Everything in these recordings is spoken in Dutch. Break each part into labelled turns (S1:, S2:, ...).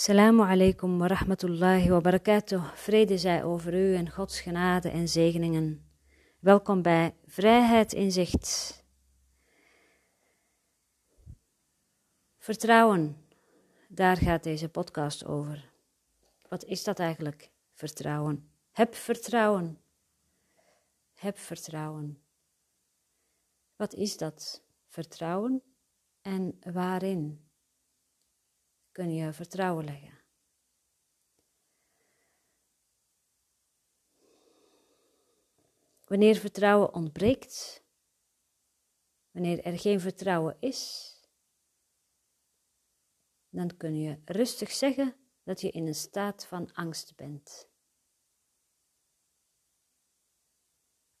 S1: Assalamu alaikum wa rahmatullahi wa barakatuh. Vrede zij over u en Gods genade en zegeningen. Welkom bij Vrijheid in Zicht. Vertrouwen, daar gaat deze podcast over. Wat is dat eigenlijk, vertrouwen? Heb vertrouwen. Heb vertrouwen. Wat is dat, vertrouwen? En waarin kun je vertrouwen leggen? Wanneer vertrouwen ontbreekt, wanneer er geen vertrouwen is, dan kun je rustig zeggen dat je in een staat van angst bent.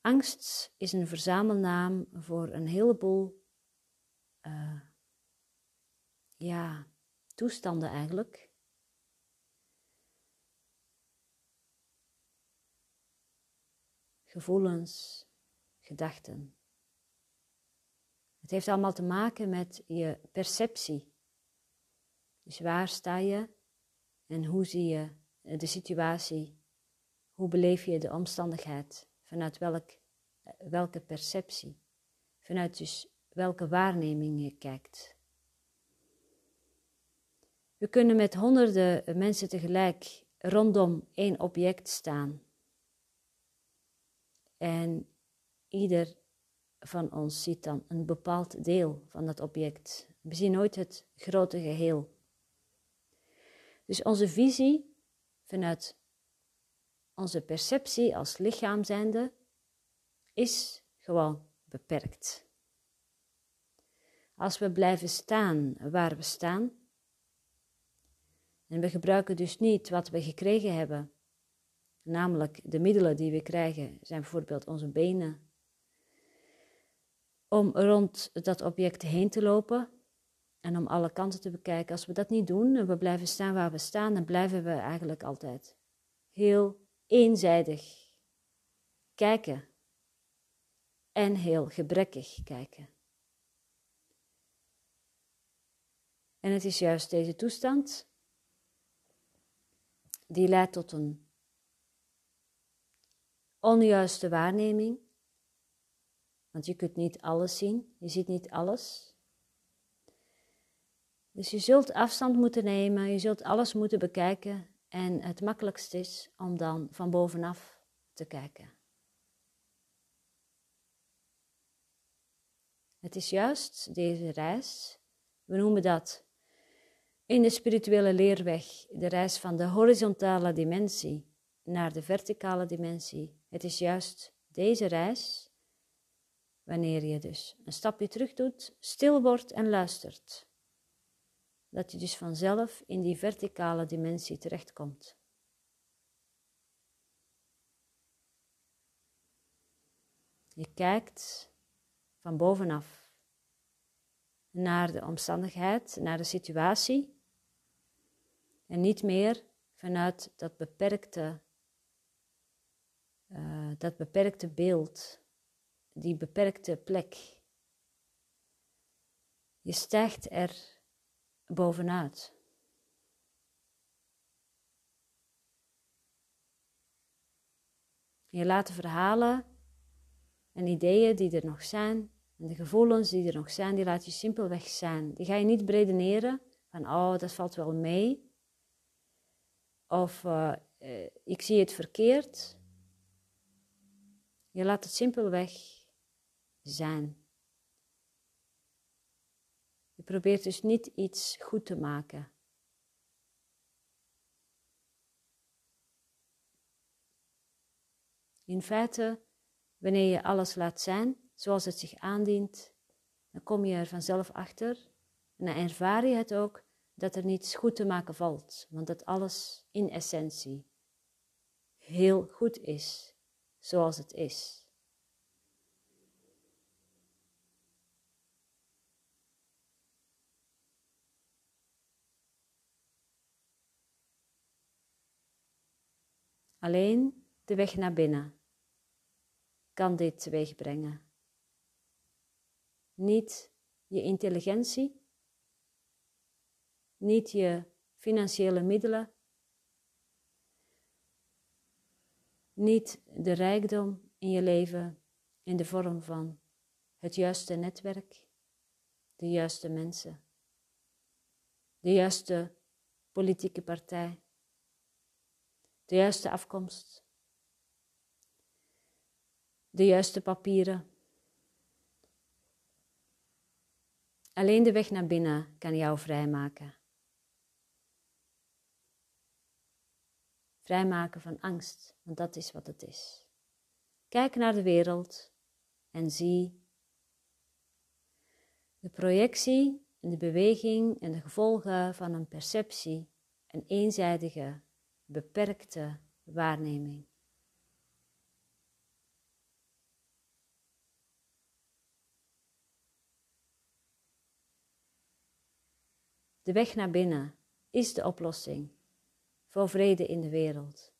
S1: Angst is een verzamelnaam voor een heleboel uh, ja, toestanden eigenlijk. Gevoelens, gedachten. Het heeft allemaal te maken met je perceptie. Dus waar sta je en hoe zie je de situatie? Hoe beleef je de omstandigheid? Vanuit welk, welke perceptie? Vanuit dus welke waarneming je kijkt. We kunnen met honderden mensen tegelijk rondom één object staan. En ieder van ons ziet dan een bepaald deel van dat object. We zien nooit het grote geheel. Dus onze visie vanuit onze perceptie als lichaam zijnde is gewoon beperkt. Als we blijven staan waar we staan, en we gebruiken dus niet wat we gekregen hebben, namelijk de middelen die we krijgen, zijn bijvoorbeeld onze benen, om rond dat object heen te lopen en om alle kanten te bekijken. Als we dat niet doen en we blijven staan waar we staan, dan blijven we eigenlijk altijd heel eenzijdig kijken en heel gebrekkig kijken. En het is juist deze toestand die leidt tot een onjuiste waarneming. Want je kunt niet alles zien, je ziet niet alles. Dus je zult afstand moeten nemen, je zult alles moeten bekijken en het makkelijkst is om dan van bovenaf te kijken. Het is juist deze reis, we noemen dat in de spirituele leerweg de reis van de horizontale dimensie naar de verticale dimensie. Het is juist deze reis, wanneer je dus een stapje terug doet, stil wordt en luistert, dat je dus vanzelf in die verticale dimensie terechtkomt. Je kijkt van bovenaf naar de omstandigheid, naar de situatie en niet meer vanuit dat beperkte, uh, dat beperkte beeld, die beperkte plek. Je stijgt er bovenuit. Je laat de verhalen en ideeën die er nog zijn, en de gevoelens die er nog zijn, die laat je simpelweg zijn. Die ga je niet bredeneren van, oh, dat valt wel mee. Of uh, ik zie het verkeerd. Je laat het simpelweg zijn. Je probeert dus niet iets goed te maken. In feite, wanneer je alles laat zijn zoals het zich aandient, dan kom je er vanzelf achter en dan ervaar je het ook dat er niets goed te maken valt, want dat alles in essentie heel goed is zoals het is. Alleen de weg naar binnen kan dit teweeg brengen. Niet je intelligentie, niet je financiële middelen, niet de rijkdom in je leven in de vorm van het juiste netwerk, de juiste mensen, de juiste politieke partij, de juiste afkomst, de juiste papieren. Alleen de weg naar binnen kan jou vrijmaken. Vrijmaken van angst, want dat is wat het is. Kijk naar de wereld en zie de projectie en de beweging en de gevolgen van een perceptie, een eenzijdige, beperkte waarneming. De weg naar binnen is de oplossing voor vrede in de wereld.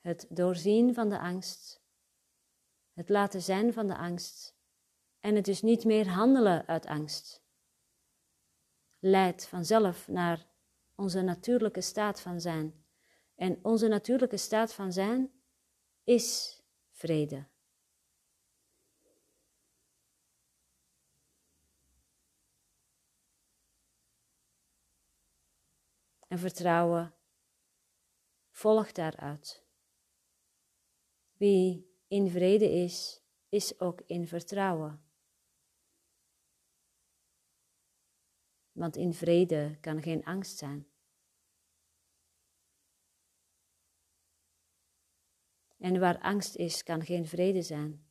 S1: Het doorzien van de angst, het laten zijn van de angst en het dus niet meer handelen uit angst, leidt vanzelf naar onze natuurlijke staat van zijn. En onze natuurlijke staat van zijn is vrede. En vertrouwen volgt daaruit. Wie in vrede is, is ook in vertrouwen. Want in vrede kan geen angst zijn. En waar angst is, kan geen vrede zijn.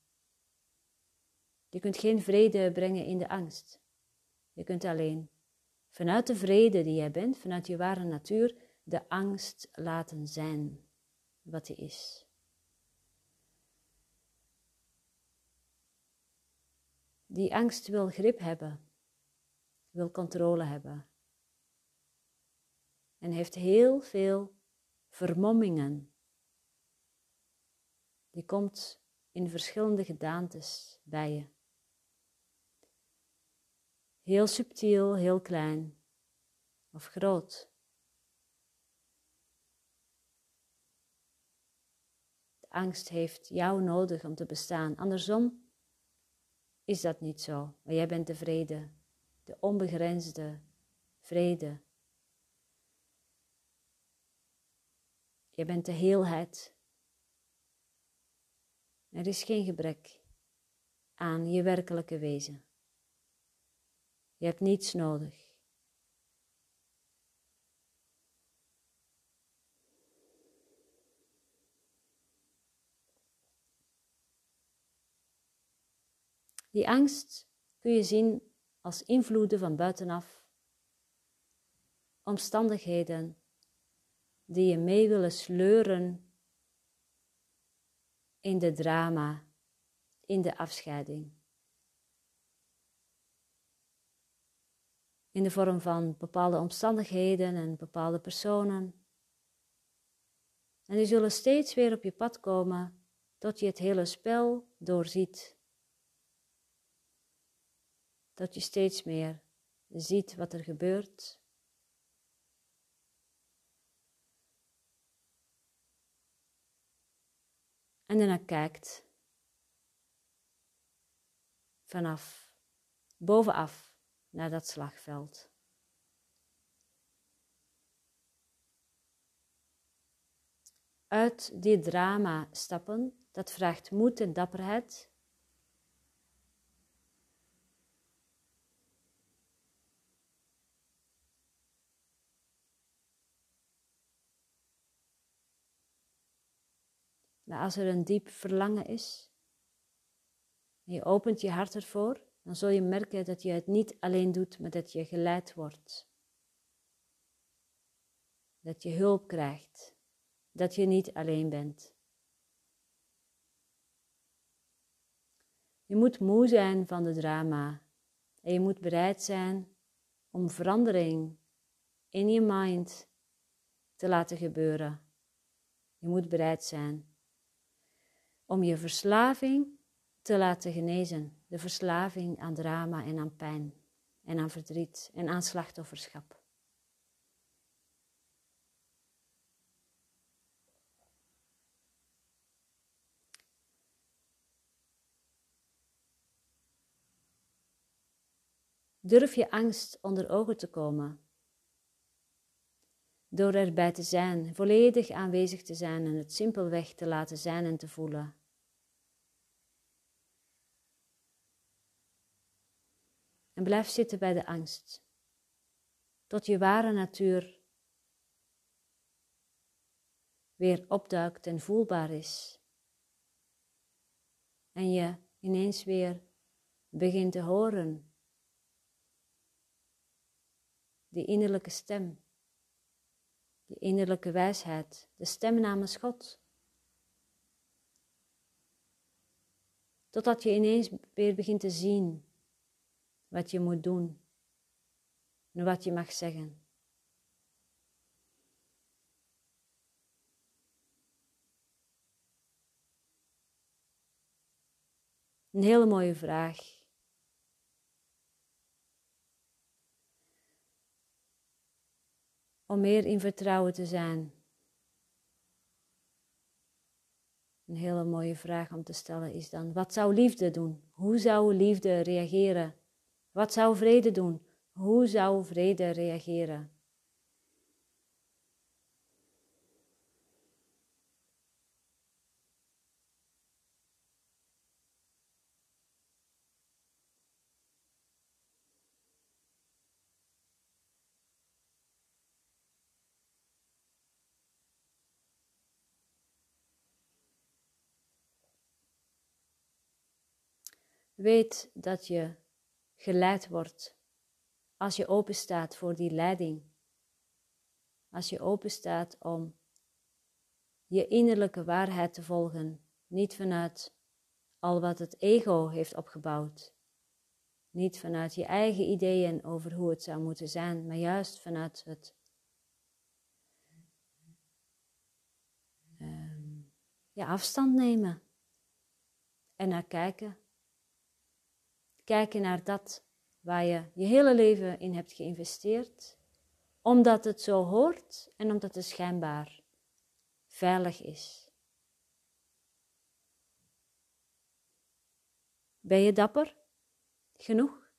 S1: Je kunt geen vrede brengen in de angst. Je kunt alleen vanuit de vrede die jij bent, vanuit je ware natuur, de angst laten zijn wat die is. Die angst wil grip hebben, wil controle hebben. En heeft heel veel vermommingen die komt in verschillende gedaantes bij je. Heel subtiel, heel klein of groot. De angst heeft jou nodig om te bestaan. Andersom is dat niet zo. Maar jij bent de vrede, de onbegrensde vrede. Je bent de heelheid er is geen gebrek aan je werkelijke wezen. Je hebt niets nodig. Die angst kun je zien als invloeden van buitenaf, omstandigheden die je mee willen sleuren in de drama, in de afscheiding. In de vorm van bepaalde omstandigheden en bepaalde personen. En die zullen steeds weer op je pad komen tot je het hele spel doorziet. Dat je steeds meer ziet wat er gebeurt en daarna kijkt vanaf bovenaf naar dat slagveld. Uit die drama stappen, dat vraagt moed en dapperheid. Maar als er een diep verlangen is, en je opent je hart ervoor, dan zul je merken dat je het niet alleen doet, maar dat je geleid wordt. Dat je hulp krijgt, dat je niet alleen bent. Je moet moe zijn van de drama en je moet bereid zijn om verandering in je mind te laten gebeuren. Je moet bereid zijn om je verslaving te laten genezen. De verslaving aan drama en aan pijn en aan verdriet en aan slachtofferschap. Durf je angst onder ogen te komen. Door erbij te zijn, volledig aanwezig te zijn en het simpelweg te laten zijn en te voelen. En blijf zitten bij de angst. Tot je ware natuur weer opduikt en voelbaar is. En je ineens weer begint te horen die innerlijke stem, die innerlijke wijsheid, de stem namens God. Totdat je ineens weer begint te zien wat je moet doen en wat je mag zeggen. Een hele mooie vraag. om meer in vertrouwen te zijn? Een hele mooie vraag om te stellen is dan: wat zou liefde doen? Hoe zou liefde reageren? Wat zou vrede doen? Hoe zou vrede reageren? Weet dat je geleid wordt als je open staat voor die leiding. Als je open staat om je innerlijke waarheid te volgen, niet vanuit al wat het ego heeft opgebouwd. Niet vanuit je eigen ideeën over hoe het zou moeten zijn, maar juist vanuit het ja, afstand nemen en naar kijken kijken naar dat waar je je hele leven in hebt geïnvesteerd, omdat het zo hoort en omdat het schijnbaar veilig is. Ben je dapper genoeg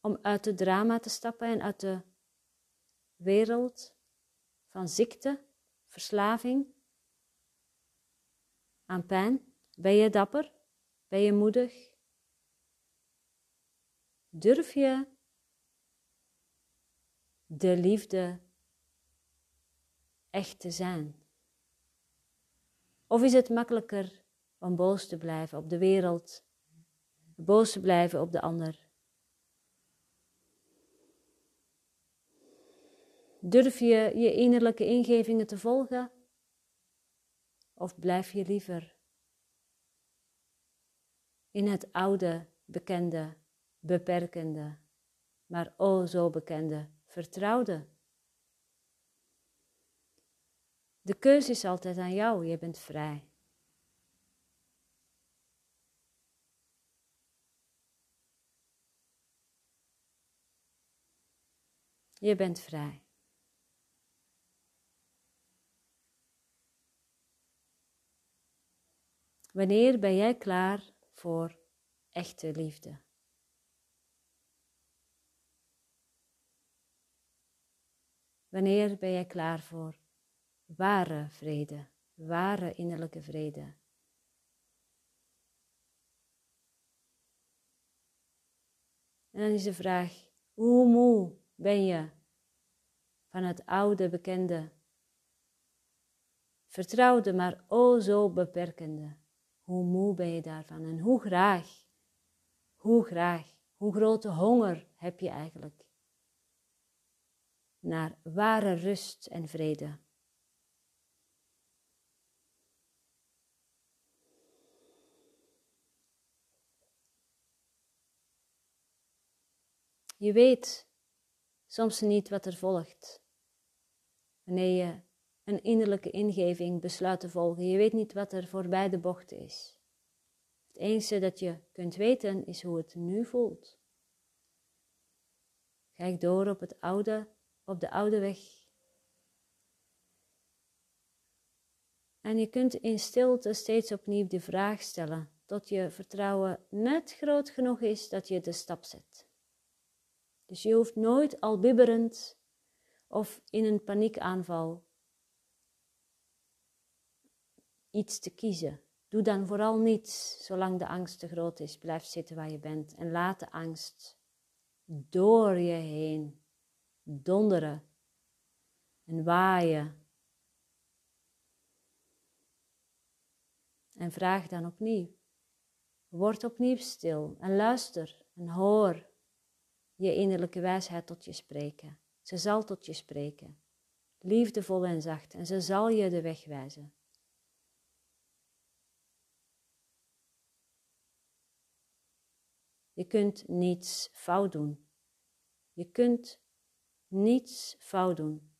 S1: om uit het drama te stappen en uit de wereld van ziekte, verslaving, aan pijn? Ben je dapper? Ben je moedig? Durf je de liefde echt te zijn? Of is het makkelijker om boos te blijven op de wereld, boos te blijven op de ander? Durf je je innerlijke ingevingen te volgen? Of blijf je liever in het oude, bekende, beperkende, maar o zo bekende, vertrouwde. De keuze is altijd aan jou, je bent vrij. Je bent vrij. Wanneer ben jij klaar voor echte liefde. Wanneer ben jij klaar voor ware vrede, ware innerlijke vrede? En dan is de vraag, hoe moe ben je van het oude bekende, vertrouwde maar o zo beperkende? Hoe moe ben je daarvan en hoe graag, hoe graag, hoe grote honger heb je eigenlijk naar ware rust en vrede. Je weet soms niet wat er volgt wanneer je een innerlijke ingeving besluit te volgen. Je weet niet wat er voorbij de bocht is. Het enige dat je kunt weten is hoe het nu voelt. Kijk door op, het oude, op de oude weg. En je kunt in stilte steeds opnieuw de vraag stellen tot je vertrouwen net groot genoeg is dat je de stap zet. Dus je hoeft nooit al bibberend of in een paniekaanval iets te kiezen. Doe dan vooral niets zolang de angst te groot is. Blijf zitten waar je bent en laat de angst door je heen donderen en waaien. En vraag dan opnieuw. Word opnieuw stil en luister en hoor je innerlijke wijsheid tot je spreken. Ze zal tot je spreken, liefdevol en zacht, en ze zal je de weg wijzen. Je kunt niets fout doen. Je kunt niets fout doen.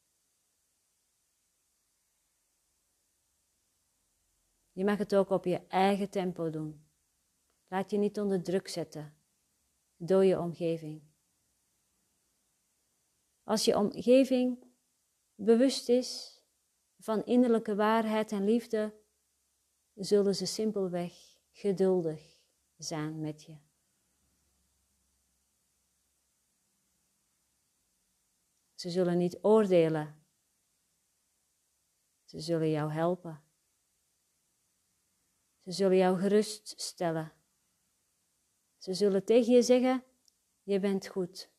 S1: Je mag het ook op je eigen tempo doen. Laat je niet onder druk zetten door je omgeving. Als je omgeving bewust is van innerlijke waarheid en liefde, zullen ze simpelweg geduldig zijn met je. Ze zullen niet oordelen. Ze zullen jou helpen. Ze zullen jou geruststellen. Ze zullen tegen je zeggen: Je bent goed,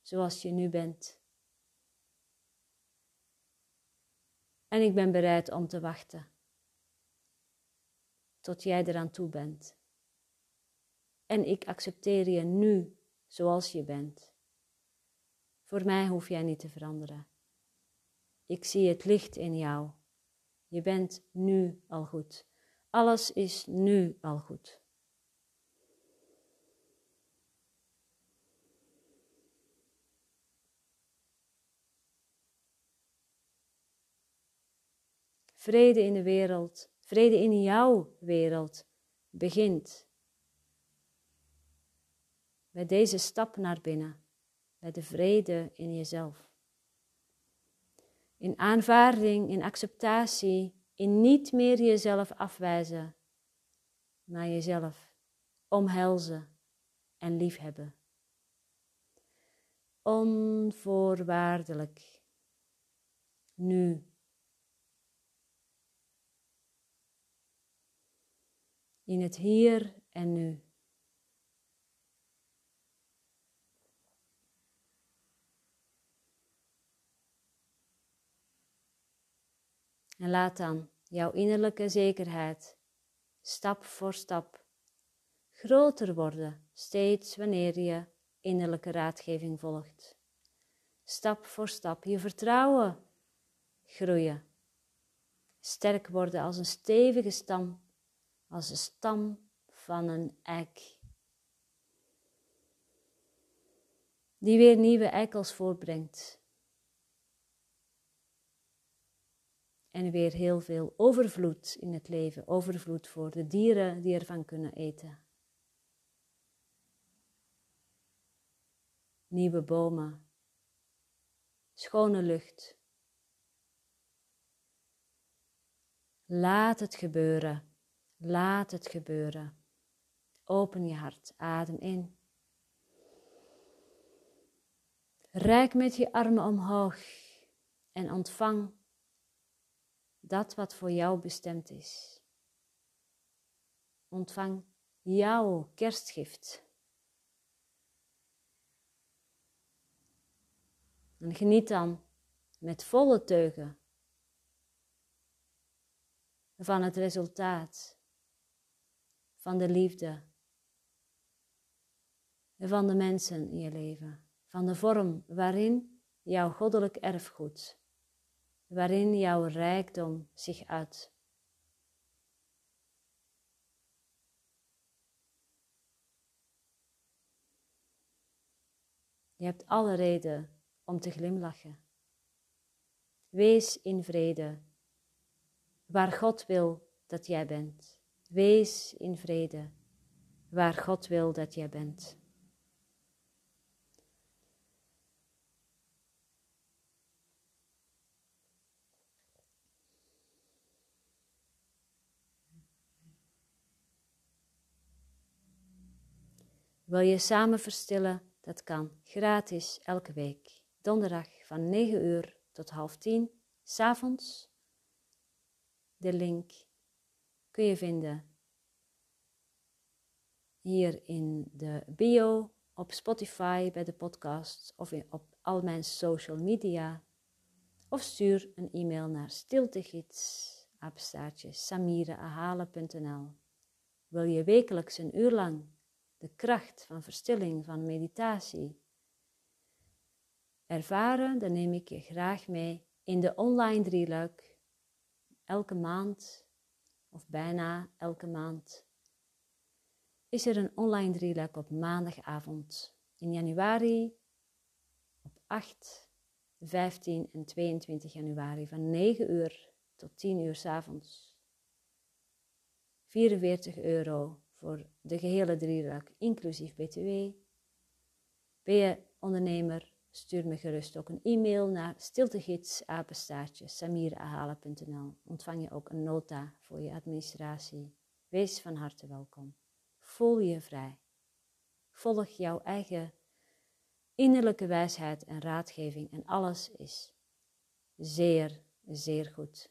S1: zoals je nu bent. En ik ben bereid om te wachten tot jij eraan toe bent. En ik accepteer je nu zoals je bent. Voor mij hoef jij niet te veranderen. Ik zie het licht in jou. Je bent nu al goed. Alles is nu al goed. Vrede in de wereld, vrede in jouw wereld begint bij deze stap naar binnen, bij de vrede in jezelf. In aanvaarding, in acceptatie, in niet meer jezelf afwijzen, maar jezelf omhelzen en liefhebben. Onvoorwaardelijk. Nu. In het hier en nu. En laat dan jouw innerlijke zekerheid stap voor stap groter worden, steeds wanneer je innerlijke raadgeving volgt. Stap voor stap je vertrouwen groeien. Sterk worden als een stevige stam, als de stam van een eik. Die weer nieuwe eikels voortbrengt. En weer heel veel overvloed in het leven, overvloed voor de dieren die ervan kunnen eten. Nieuwe bomen, schone lucht. Laat het gebeuren, laat het gebeuren. Open je hart, adem in. Rijk met je armen omhoog en ontvang dat wat voor jou bestemd is. Ontvang jouw kerstgift. En geniet dan met volle teugen van het resultaat van de liefde van de mensen in je leven, van de vorm waarin jouw goddelijk erfgoed waarin jouw rijkdom zich uit. Je hebt alle reden om te glimlachen. Wees in vrede. Waar God wil dat jij bent. Wees in vrede. Waar God wil dat jij bent. Wil je samen verstillen? Dat kan gratis elke week. Donderdag van 9 uur tot half 10, s'avonds. De link kun je vinden hier in de bio, op Spotify bij de podcast of op al mijn social media. Of stuur een e-mail naar stiltegids. Wil je wekelijks een uur lang de kracht van verstilling, van meditatie ervaren, dan neem ik je graag mee in de online drieluik. Elke maand, of bijna elke maand, is er een online drieluik op maandagavond. In januari op 8, 15 en 22 januari van 9 uur tot 10 uur s avonds. 44 euro voor de gehele drieluik, inclusief BTW. Ben je ondernemer? Stuur me gerust ook een e-mail naar stiltegids Ontvang je ook een nota voor je administratie. Wees van harte welkom. Voel je vrij. Volg jouw eigen innerlijke wijsheid en raadgeving en alles is zeer, zeer goed.